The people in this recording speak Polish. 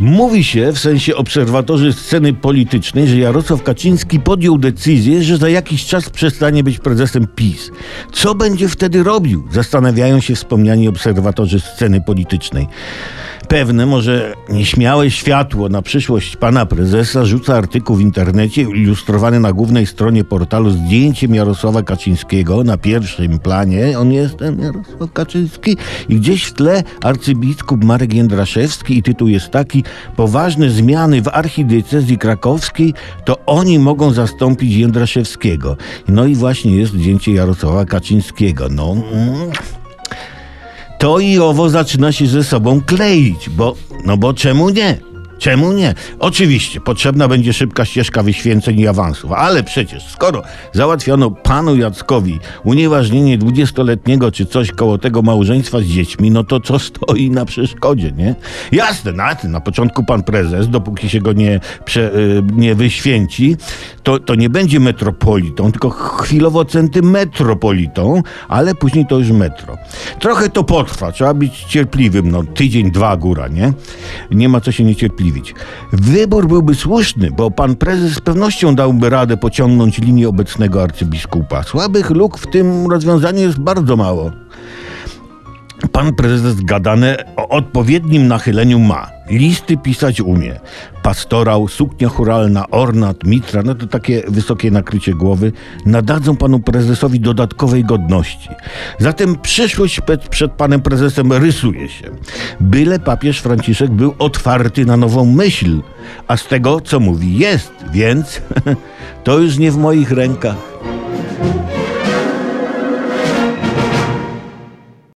Mówi się, w sensie obserwatorzy sceny politycznej, że Jarosław Kaczyński podjął decyzję, że za jakiś czas przestanie być prezesem PiS. Co będzie wtedy robił? Zastanawiają się wspomniani obserwatorzy sceny politycznej. Pewne, może nieśmiałe światło na przyszłość pana prezesa rzuca artykuł w internecie ilustrowany na głównej stronie portalu zdjęciem Jarosława Kaczyńskiego na pierwszym planie. On jest ten Jarosław Kaczyński i gdzieś w tle arcybiskup Marek Jędraszewski i tytuł jest taki Poważne zmiany w archidiecezji krakowskiej to oni mogą zastąpić Jędraszewskiego. No i właśnie jest zdjęcie Jarosława Kaczyńskiego. No... Mm to i owo zaczyna się ze sobą kleić, bo, no bo czemu nie? Czemu nie? Oczywiście, potrzebna będzie szybka ścieżka wyświęceń i awansów, ale przecież skoro załatwiono panu Jackowi unieważnienie dwudziestoletniego czy coś koło tego małżeństwa z dziećmi, no to co stoi na przeszkodzie, nie? Jasne, na, na początku pan prezes, dopóki się go nie, prze, y, nie wyświęci, to, to nie będzie metropolitą, tylko chwilowo centymetropolitą, ale później to już metro. Trochę to potrwa, trzeba być cierpliwym, no tydzień, dwa góra, nie? Nie ma co się niecierpliwić. Wybór byłby słuszny, bo pan prezes z pewnością dałby radę pociągnąć linię obecnego arcybiskupa. Słabych luk w tym rozwiązaniu jest bardzo mało. Pan prezes gadane o odpowiednim nachyleniu ma. Listy pisać umie. Pastorał, suknia churalna, ornat, mitra, no to takie wysokie nakrycie głowy nadadzą panu prezesowi dodatkowej godności. Zatem przyszłość przed, przed panem prezesem rysuje się. Byle papież Franciszek był otwarty na nową myśl, a z tego, co mówi, jest, więc to już nie w moich rękach.